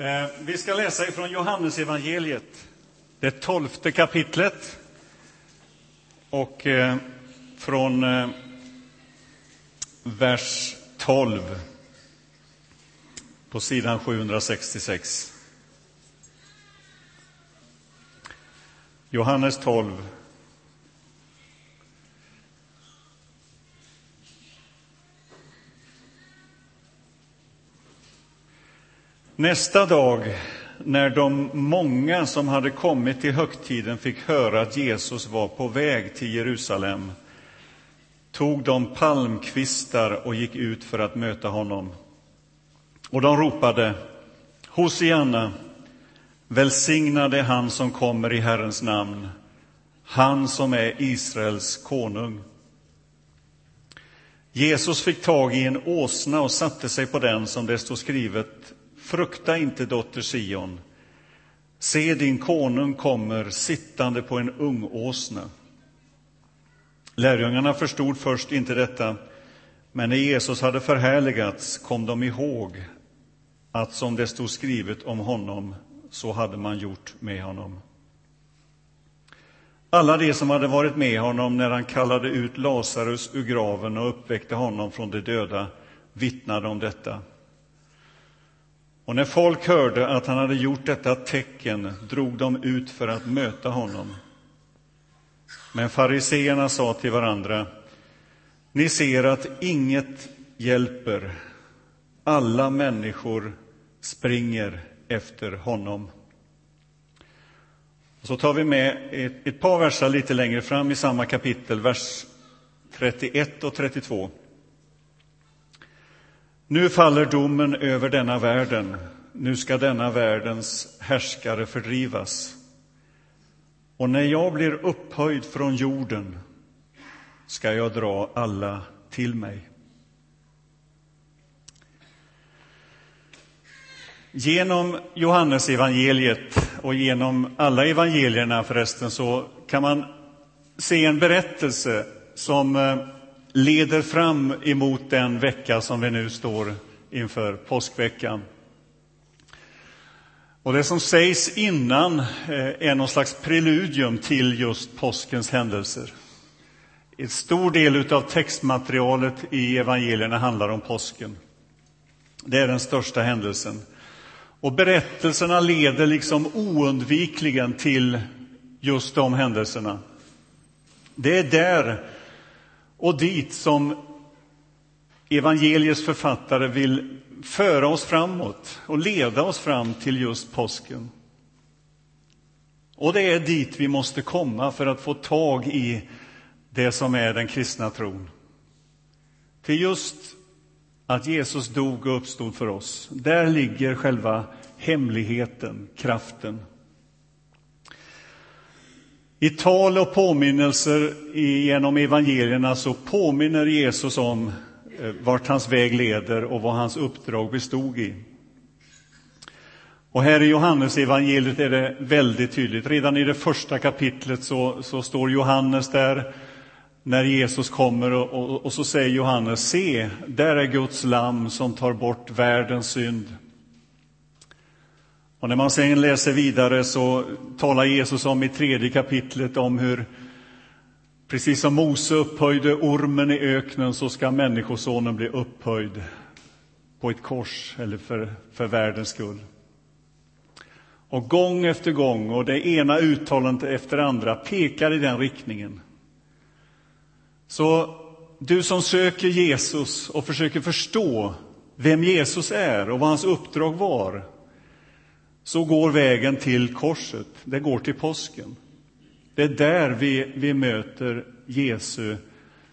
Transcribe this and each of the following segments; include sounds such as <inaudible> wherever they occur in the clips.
Eh, vi ska läsa ifrån Johannesevangeliet, det tolfte kapitlet. Och eh, från eh, vers 12 på sidan 766. Johannes 12. Nästa dag, när de många som hade kommit till högtiden fick höra att Jesus var på väg till Jerusalem tog de palmkvistar och gick ut för att möta honom. Och de ropade Hosianna, välsignade han som kommer i Herrens namn, han som är Israels konung. Jesus fick tag i en åsna och satte sig på den, som det står skrivet Frukta inte, dotter Sion. Se, din konung kommer sittande på en ung åsna. Lärjungarna förstod först inte detta, men när Jesus hade förhärligats kom de ihåg att som det stod skrivet om honom, så hade man gjort med honom. Alla de som hade varit med honom när han kallade ut Lazarus ur graven och uppväckte honom från de döda vittnade om detta. Och när folk hörde att han hade gjort detta tecken drog de ut för att möta honom. Men fariseerna sa till varandra, ni ser att inget hjälper. Alla människor springer efter honom. Så tar vi med ett, ett par verser lite längre fram i samma kapitel, vers 31 och 32. Nu faller domen över denna världen. Nu ska denna världens härskare fördrivas. Och när jag blir upphöjd från jorden ska jag dra alla till mig. Genom Johannes evangeliet och genom alla evangelierna förresten så kan man se en berättelse som eh, leder fram emot den vecka som vi nu står inför, påskveckan. Och det som sägs innan eh, är någon slags preludium till just påskens händelser. En stor del av textmaterialet i evangelierna handlar om påsken. Det är den största händelsen. Och berättelserna leder liksom oundvikligen till just de händelserna. Det är där och dit som evangeliets författare vill föra oss framåt och leda oss fram till just påsken. Och det är dit vi måste komma för att få tag i det som är den kristna tron. Till just att Jesus dog och uppstod för oss. Där ligger själva hemligheten, kraften. I tal och påminnelser genom evangelierna så påminner Jesus om eh, vart hans väg leder och vad hans uppdrag bestod i. Och här i Johannes evangeliet är det väldigt tydligt. Redan i det första kapitlet så, så står Johannes där när Jesus kommer och, och, och, så säger Johannes, se, där är Guds lamm som tar bort världens synd. Och när man sen läser vidare så talar Jesus om i tredje kapitlet om hur precis som Mose upphöjde ormen i öknen så ska Människosonen bli upphöjd på ett kors eller för, för världens skull. Och gång efter gång, och det ena uttalandet efter det andra pekar i den riktningen. Så du som söker Jesus och försöker förstå vem Jesus är och vad hans uppdrag var, så går vägen till korset, det går till påsken. Det är där vi, vi möter Jesu,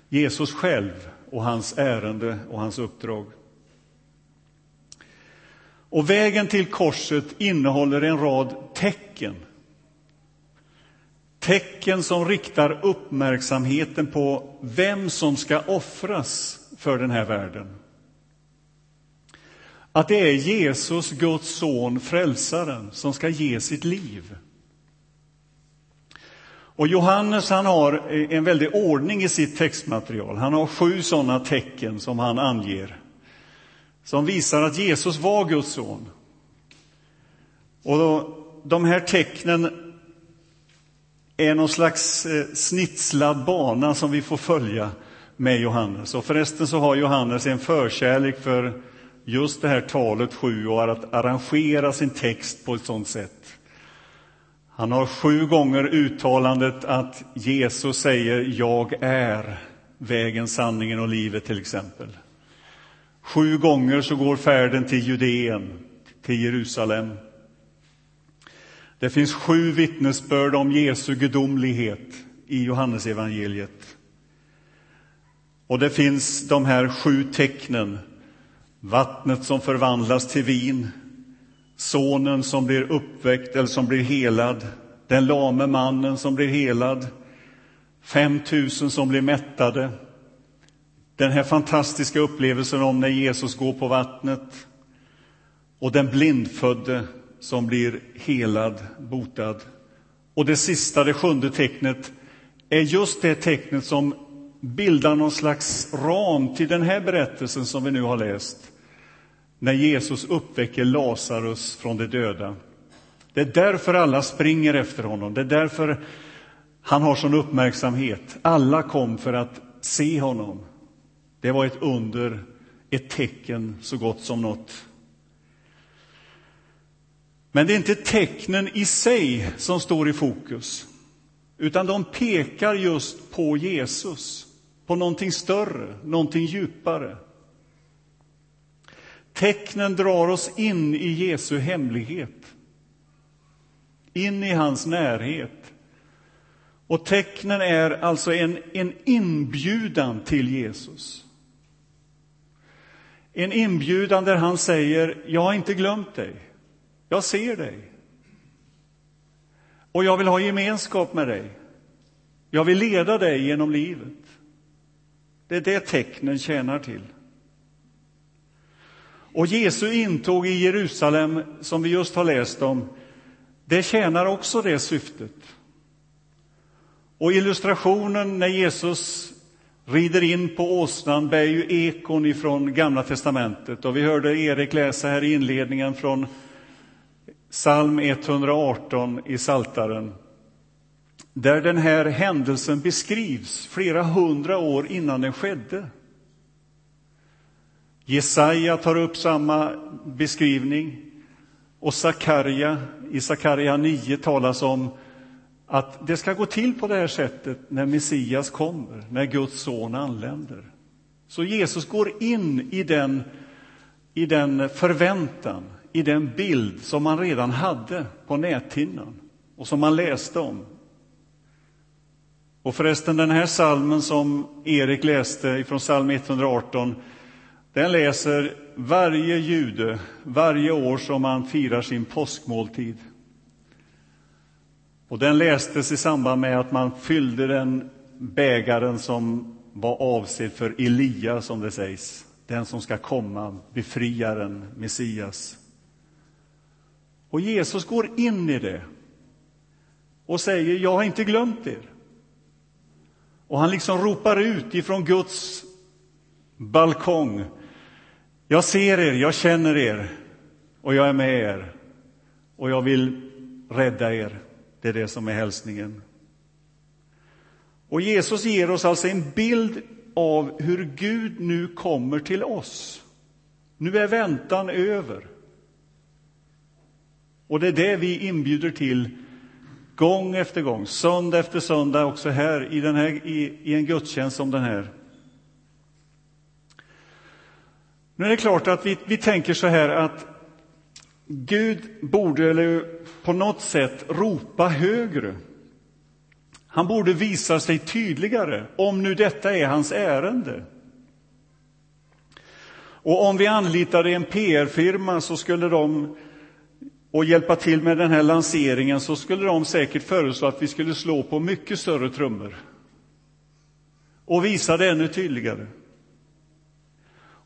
Jesus själv och hans ärende och hans uppdrag. Och vägen till korset innehåller en rad tecken. Tecken som riktar uppmärksamheten på vem som ska offras för den här världen att det är Jesus, Guds son, frälsaren, som ska ge sitt liv. Och Johannes han har en väldig ordning i sitt textmaterial. Han har sju sådana tecken som han anger som visar att Jesus var Guds son. Och då, de här tecknen är någon slags eh, snitslad bana som vi får följa med Johannes. Och förresten så har Johannes en förkärlek för just det här talet sju och att arrangera sin text på ett sådant sätt. Han har sju gånger uttalandet att Jesus säger ”Jag är vägen, sanningen och livet” till exempel. Sju gånger så går färden till Judeen, till Jerusalem. Det finns sju vittnesbörd om Jesu gudomlighet i Johannesevangeliet. Och det finns de här sju tecknen. Vattnet som förvandlas till vin, sonen som blir uppväckt eller som blir helad, den lame mannen som blir helad, 5 000 som blir mättade. Den här fantastiska upplevelsen om när Jesus går på vattnet och den blindfödde som blir helad, botad. Och det sista, det sjunde tecknet, är just det tecknet som bildar någon slags ram till den här berättelsen som vi nu har läst. När Jesus uppväcker Lazarus från de döda. Det är därför alla springer efter honom. Det är därför han har sån uppmärksamhet. Alla kom för att se honom. Det var ett under, ett tecken så gott som något. Men det är inte tecknen i sig som står i fokus, utan de pekar just på Jesus, på någonting större, någonting djupare. Tecknen drar oss in i Jesu hemlighet, in i hans närhet. Och tecknen är alltså en, en inbjudan till Jesus. En inbjudan där han säger, jag har inte glömt dig. Jag ser dig. Och jag vill ha gemenskap med dig. Jag vill leda dig genom livet. Det är det tecknen tjänar till. Och Jesu intåg i Jerusalem, som vi just har läst om, det tjänar också det syftet. Och illustrationen när Jesus rider in på åsnan bär ju ekon ifrån Gamla testamentet. Och vi hörde Erik läsa här i inledningen från psalm 118 i Saltaren där den här händelsen beskrivs flera hundra år innan den skedde. Jesaja tar upp samma beskrivning och Sakarja, i Sakarja 9 talas om att det ska gå till på det här sättet när Messias kommer, när Guds son anländer. Så Jesus går in i den, i den förväntan, i den bild som man redan hade på näthinnan och som man läste om. Och förresten, den här salmen som Erik läste från psalm 118, den läser varje jude varje år som man firar sin påskmåltid. Och den lästes i samband med att man fyllde den bägaren som var avsedd för Elia, som det sägs, den som ska komma, befriaren, Messias. Och Jesus går in i det och säger, jag har inte glömt er. Och han liksom ropar ut ifrån Guds balkong, jag ser er, jag känner er och jag är med er och jag vill rädda er. Det är det som är hälsningen. Och Jesus ger oss alltså en bild av hur Gud nu kommer till oss. Nu är väntan över. Och det är det vi inbjuder till gång efter gång, söndag efter söndag, också här i, den här, i, i en gudstjänst som den här. Nu är det klart att vi, vi tänker så här att Gud borde eller på något sätt ropa högre. Han borde visa sig tydligare, om nu detta är hans ärende. Och om vi anlitade en PR-firma så skulle de och hjälpa till med den här lanseringen så skulle de säkert föreslå att vi skulle slå på mycket större trummor och visa det ännu tydligare.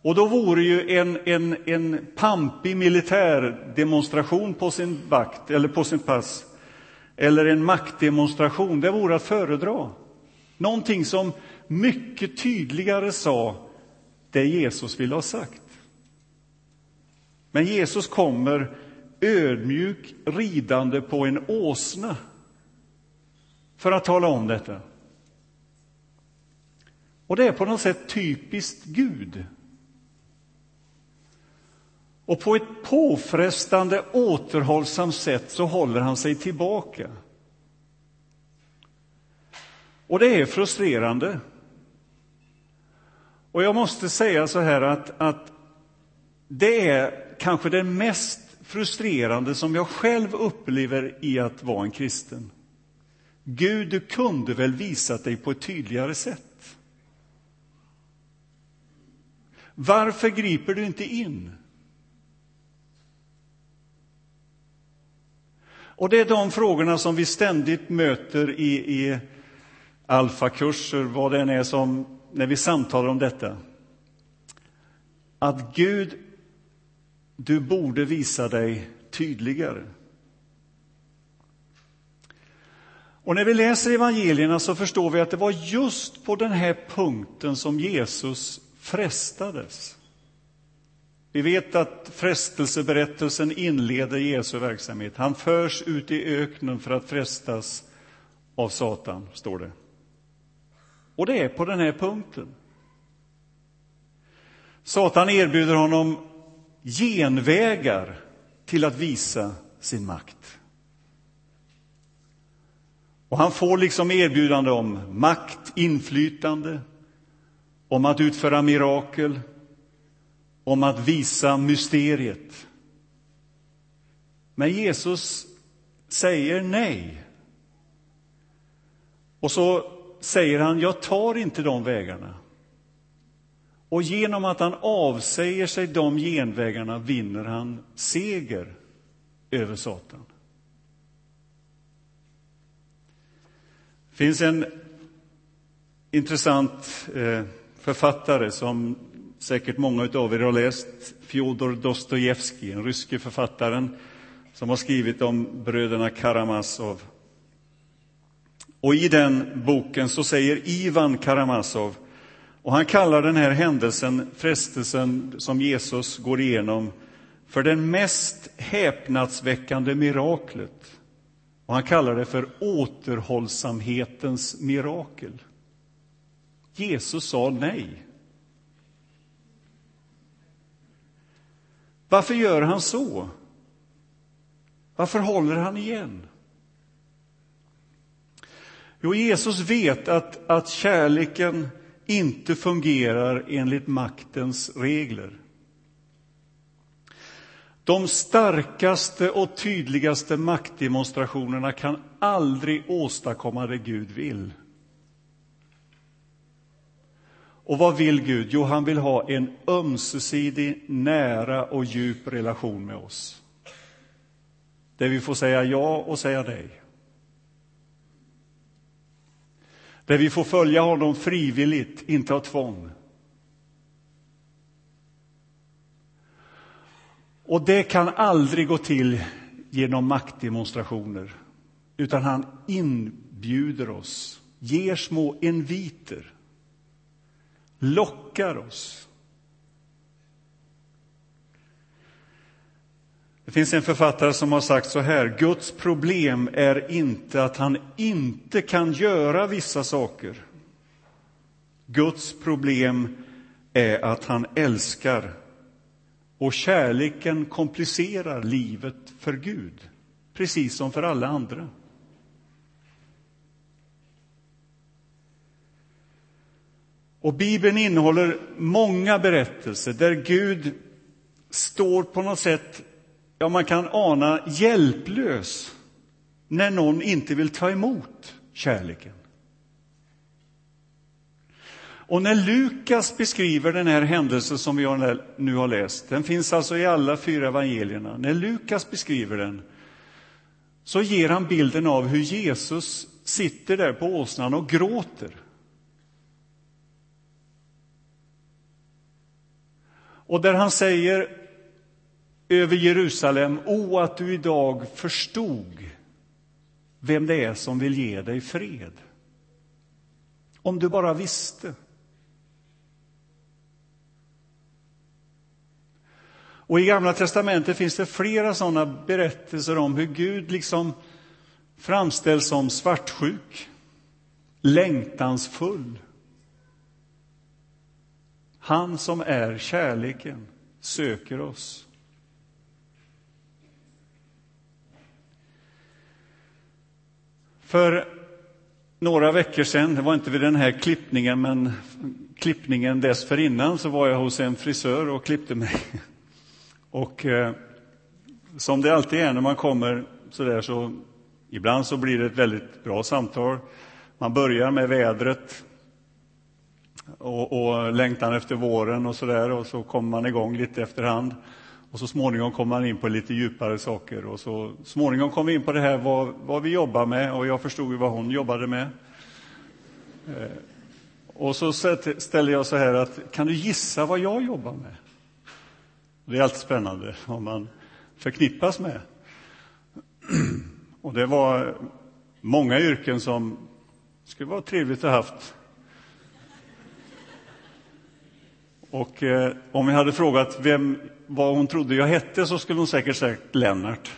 Och då vore ju en, en, en pampig militärdemonstration på sin vakt, eller på sin pass, eller en maktdemonstration, det vore att föredra. Någonting som mycket tydligare sa det Jesus ville ha sagt. Men Jesus kommer ödmjuk ridande på en åsna för att tala om detta. Och det är på något sätt typiskt Gud. Och på ett påfrestande, återhållsamt sätt så håller han sig tillbaka. Och det är frustrerande. Och jag måste säga så här att, att det är kanske det mest frustrerande som jag själv upplever i att vara en kristen. Gud, du kunde väl visat dig på ett tydligare sätt? Varför griper du inte in? Och det är de frågorna som vi ständigt möter i, i alfakurser, vad det än är som, när vi samtalar om detta. Att Gud, du borde visa dig tydligare. Och när vi läser evangelierna så förstår vi att det var just på den här punkten som Jesus frestades. Vi vet att frestelseberättelsen inleder Jesu verksamhet. Han förs ut i öknen för att frestas av Satan, står det. Och det är på den här punkten. Satan erbjuder honom genvägar till att visa sin makt. Och han får liksom erbjudande om makt, inflytande, om att utföra mirakel, om att visa mysteriet. Men Jesus säger nej. Och så säger han, jag tar inte de vägarna. Och genom att han avsäger sig de genvägarna vinner han seger över Satan. Det finns en intressant eh, författare som säkert många av er har läst, Fjodor Dostojevskij, den ryske författaren som har skrivit om bröderna Karamazov. Och i den boken så säger Ivan Karamazov, och han kallar den här händelsen, frestelsen som Jesus går igenom, för den mest häpnadsväckande miraklet. Och han kallar det för återhållsamhetens mirakel. Jesus sa nej. Varför gör han så? Varför håller han igen? Jo, Jesus vet att, att kärleken inte fungerar enligt maktens regler. De starkaste och tydligaste maktdemonstrationerna kan aldrig åstadkomma det Gud vill. Och vad vill Gud? Jo, han vill ha en ömsesidig, nära och djup relation med oss. Där vi får säga ja och säga nej. Där vi får följa honom frivilligt, inte av tvång. Och det kan aldrig gå till genom maktdemonstrationer, utan han inbjuder oss, ger små inviter, lockar oss. Det finns en författare som har sagt så här, Guds problem är inte att han inte kan göra vissa saker. Guds problem är att han älskar och kärleken komplicerar livet för Gud, precis som för alla andra. Och Bibeln innehåller många berättelser där Gud står på något sätt ja, man kan ana hjälplös när någon inte vill ta emot kärleken. Och när Lukas beskriver den här händelsen som vi nu har läst, den finns alltså i alla fyra evangelierna, när Lukas beskriver den så ger han bilden av hur Jesus sitter där på åsnan och gråter. Och där han säger över Jerusalem, o att du idag förstod vem det är som vill ge dig fred. Om du bara visste. Och i Gamla testamentet finns det flera sådana berättelser om hur Gud liksom framställs som svartsjuk, längtansfull. Han som är kärleken söker oss. För några veckor sedan, det var inte vid den här klippningen, men klippningen dessförinnan, så var jag hos en frisör och klippte mig. <laughs> Och eh, som det alltid är när man kommer så där så ibland så blir det ett väldigt bra samtal. Man börjar med vädret och, och längtan efter våren och så där och så kommer man igång lite efterhand. Och så småningom kommer man in på lite djupare saker och så småningom kom vi in på det här vad, vad vi jobbar med och jag förstod ju vad hon jobbade med. Eh, och så ställer jag så här att kan du gissa vad jag jobbar med? Det är alltid spännande vad man förknippas med. <clears throat> Och det var många yrken som skulle vara trevligt att ha haft. Och eh, om vi hade frågat vem, vad hon trodde jag hette så skulle hon säkert sagt Lennart.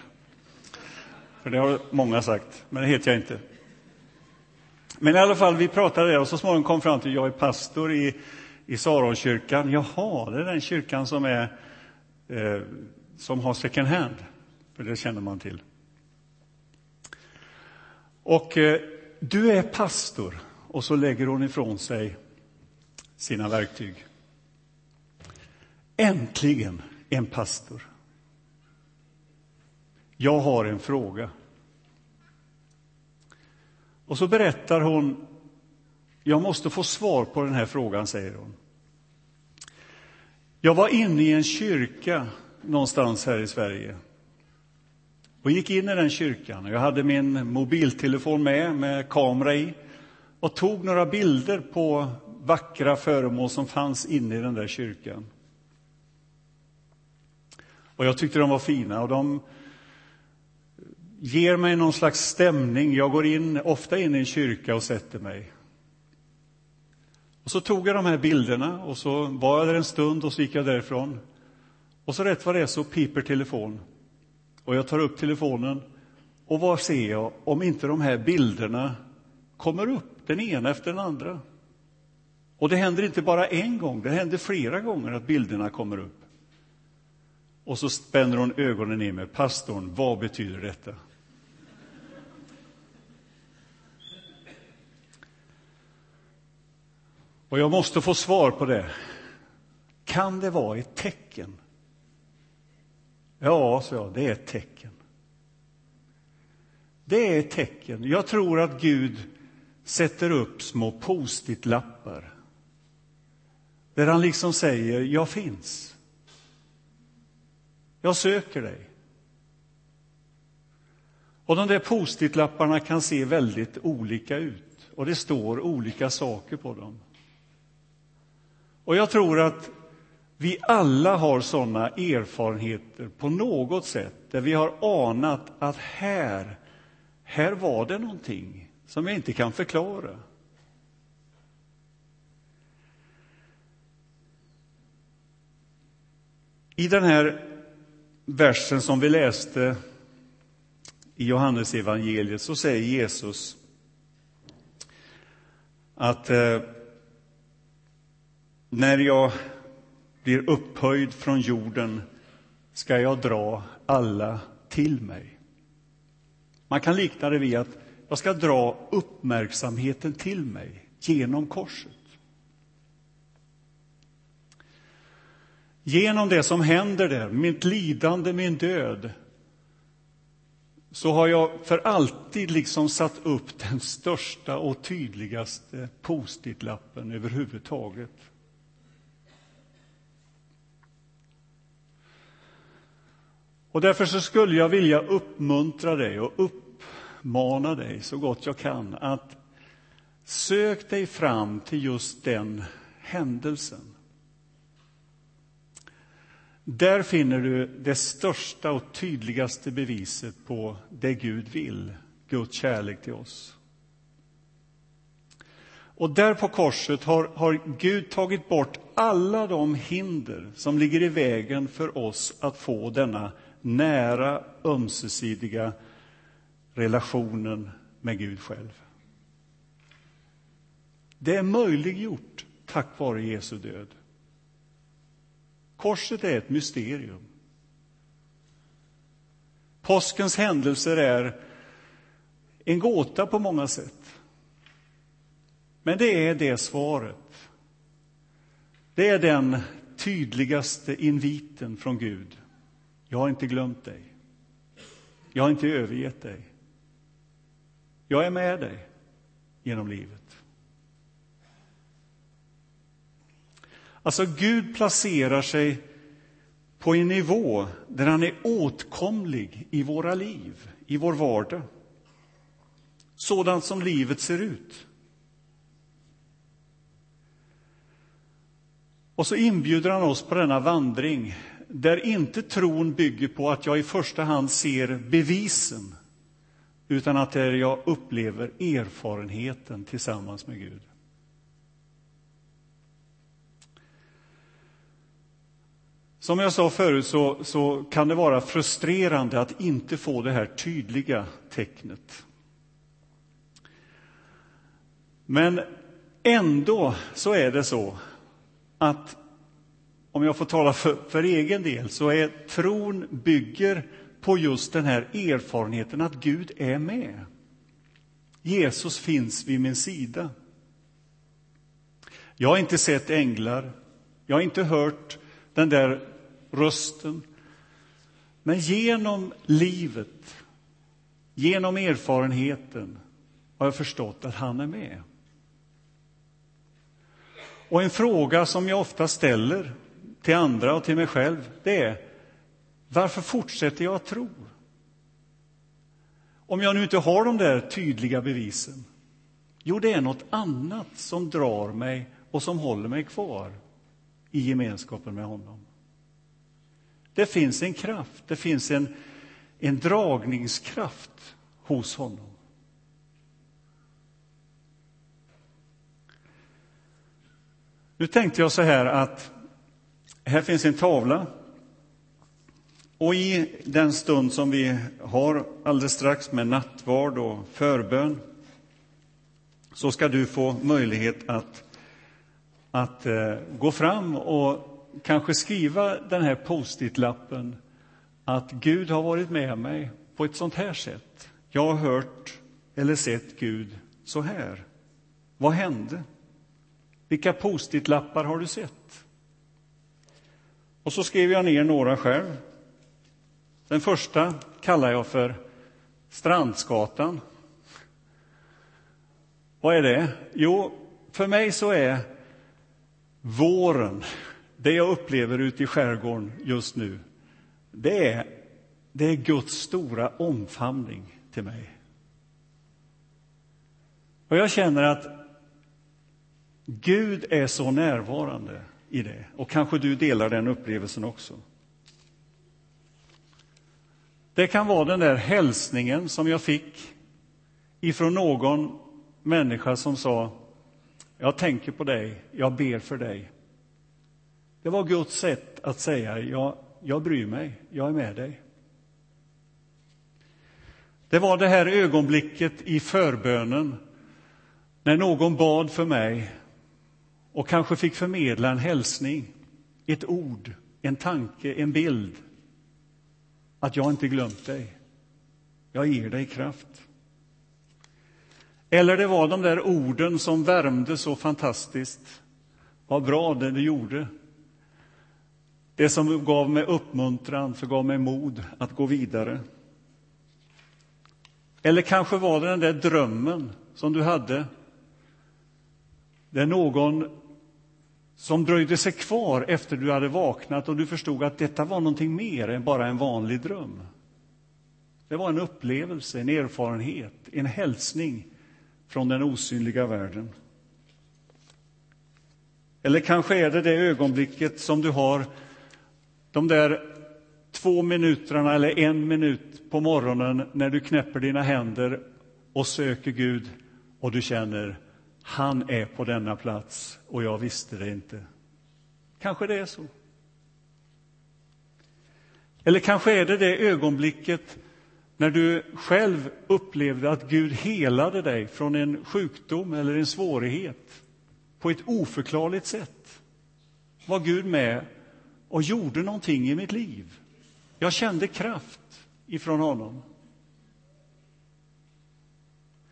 För det har många sagt, men det heter jag inte. Men i alla fall, vi pratade och så småningom kom fram till att jag är pastor i, i Saronkyrkan. Jaha, det är den kyrkan som är eh, som har second hand, för det känner man till. Och eh, du är pastor, och så lägger hon ifrån sig sina verktyg. Äntligen en pastor. Jag har en fråga. Och så berättar hon, jag måste få svar på den här frågan, säger hon. Jag var inne i en kyrka någonstans här i Sverige och gick in i den kyrkan. Jag hade min mobiltelefon med, med kamera i och tog några bilder på vackra föremål som fanns inne i den där kyrkan. Och jag tyckte de var fina och de ger mig någon slags stämning. Jag går in, ofta in i en kyrka och sätter mig. Och så tog jag de här bilderna och så var jag där en stund och så gick jag därifrån. Och så rätt vad det är så piper telefon. Och jag tar upp telefonen och vad ser jag om inte de här bilderna kommer upp, den ena efter den andra. Och det händer inte bara en gång, det händer flera gånger att bilderna kommer upp. Och så spänner hon ögonen i mig. Pastorn, vad betyder detta? Och jag måste få svar på det. Kan det vara ett tecken? Ja, så jag, det är ett tecken. Det är ett tecken. Jag tror att Gud sätter upp små post-it-lappar där han liksom säger, jag finns. Jag söker dig. Och de där post-it-lapparna kan se väldigt olika ut och det står olika saker på dem. Och jag tror att vi alla har sådana erfarenheter på något sätt där vi har anat att här, här var det någonting som jag inte kan förklara. I den här versen som vi läste i Johannesevangeliet så säger Jesus att eh, när jag blir upphöjd från jorden ska jag dra alla till mig. Man kan likna det vid att jag ska dra uppmärksamheten till mig genom korset. Genom det som händer där, mitt lidande, min död, så har jag för alltid liksom satt upp den största och tydligaste post-it-lappen överhuvudtaget. Och därför så skulle jag vilja uppmuntra dig och uppmana dig så gott jag kan att sök dig fram till just den händelsen. Där finner du det största och tydligaste beviset på det Gud vill, Guds kärlek till oss. Och där på korset har, har Gud tagit bort alla de hinder som ligger i vägen för oss att få denna nära, ömsesidiga relationen med Gud själv. Det är möjliggjort tack vare Jesu död. Korset är ett mysterium. Påskens händelser är en gåta på många sätt. Men det är det svaret. Det är den tydligaste inviten från Gud. Jag har inte glömt dig. Jag har inte övergett dig. Jag är med dig genom livet. Alltså, Gud placerar sig på en nivå där han är åtkomlig i våra liv, i vår vardag. Sådant som livet ser ut. Och så inbjuder han oss på denna vandring där inte tron bygger på att jag i första hand ser bevisen utan att där jag upplever erfarenheten tillsammans med Gud. Som jag sa förut så, så, kan det vara frustrerande att inte få det här tydliga tecknet. Men ändå så är det så att, om jag får tala för, för egen del, så är tron bygger på just den här erfarenheten att Gud är med. Jesus finns vid min sida. Jag har inte sett änglar, jag har inte hört den där rösten. Men genom livet, genom erfarenheten, har jag förstått att han är med. Och en fråga som jag ofta ställer till andra och till mig själv, det är varför fortsätter jag att tro? Om jag nu inte har de där tydliga bevisen. Jo, det är något annat som drar mig och som håller mig kvar i gemenskapen med honom. Det finns en kraft, det finns en, en dragningskraft hos honom. Nu tänkte jag så här att här finns en tavla. Och i den stund som vi har alldeles strax med nattvard och förbön så ska du få möjlighet att, att eh, gå fram och kanske skriva den här post-it-lappen att Gud har varit med mig på ett sånt här sätt. Jag har hört eller sett Gud så här. Vad hände? Vilka post-it-lappar har du sett? Och så skrev jag ner några själv. Den första kallar jag för Strandsgatan. Vad är det? Jo, för mig så är våren det jag upplever ute i skärgården just nu, det är, det är Guds stora omfamning till mig. Och jag känner att Gud är så närvarande i det. Och kanske du delar den upplevelsen också. Det kan vara den där hälsningen som jag fick ifrån någon människa som sa Jag tänker på dig, jag ber för dig. Det var Guds sätt att säga jag, jag bryr mig, jag är med dig. Det var det här ögonblicket i förbönen när någon bad för mig och kanske fick förmedla en hälsning, ett ord, en tanke, en bild. Att jag inte glömt dig. Jag ger dig kraft. Eller det var de där orden som värmde så fantastiskt. Vad bra det du gjorde. Det som gav mig uppmuntran, som gav mig mod att gå vidare. Eller kanske var det den där drömmen som du hade. där någon som dröjde sig kvar efter du hade vaknat och du förstod att detta var någonting mer än bara en vanlig dröm. Det var en upplevelse, en erfarenhet, en hälsning från den osynliga världen. Eller kanske är det det ögonblicket som du har de där två minuterna eller en minut på morgonen när du knäpper dina händer och söker Gud och du känner han är på denna plats och jag visste det inte. Kanske det är så. Eller kanske är det det ögonblicket när du själv upplevde att Gud helade dig från en sjukdom eller en svårighet på ett oförklarligt sätt. Var Gud med och gjorde någonting i mitt liv. Jag kände kraft ifrån honom.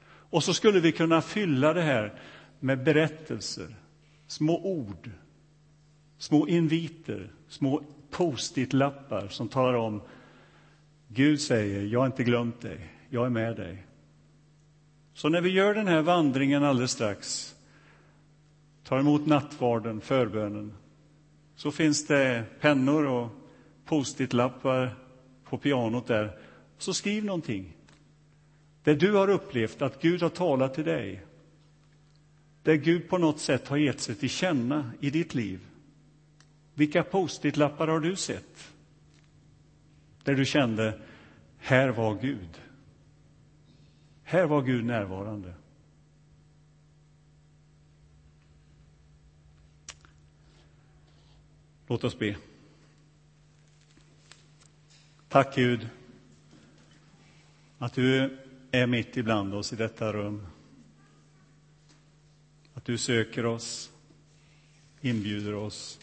Och så skulle vi kunna fylla det här med berättelser, små ord, små inviter, små post-it-lappar som talar om Gud säger, jag har inte glömt dig, jag är med dig. Så när vi gör den här vandringen alldeles strax, tar emot nattvarden, förbönen, så finns det pennor och post-it-lappar på pianot där. Så skriv någonting. Där du har upplevt att Gud har talat till dig. Där Gud på något sätt har gett sig till känna i ditt liv. Vilka post-it-lappar har du sett? Där du kände, här var Gud. Här var Gud närvarande. Låt oss be. Tack Gud att du är mitt ibland oss i detta rum. Att du söker oss, inbjuder oss.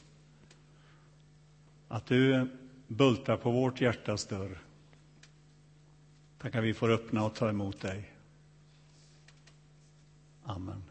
Att du bultar på vårt hjärtas dörr. Tack att vi får öppna och ta emot dig. Amen.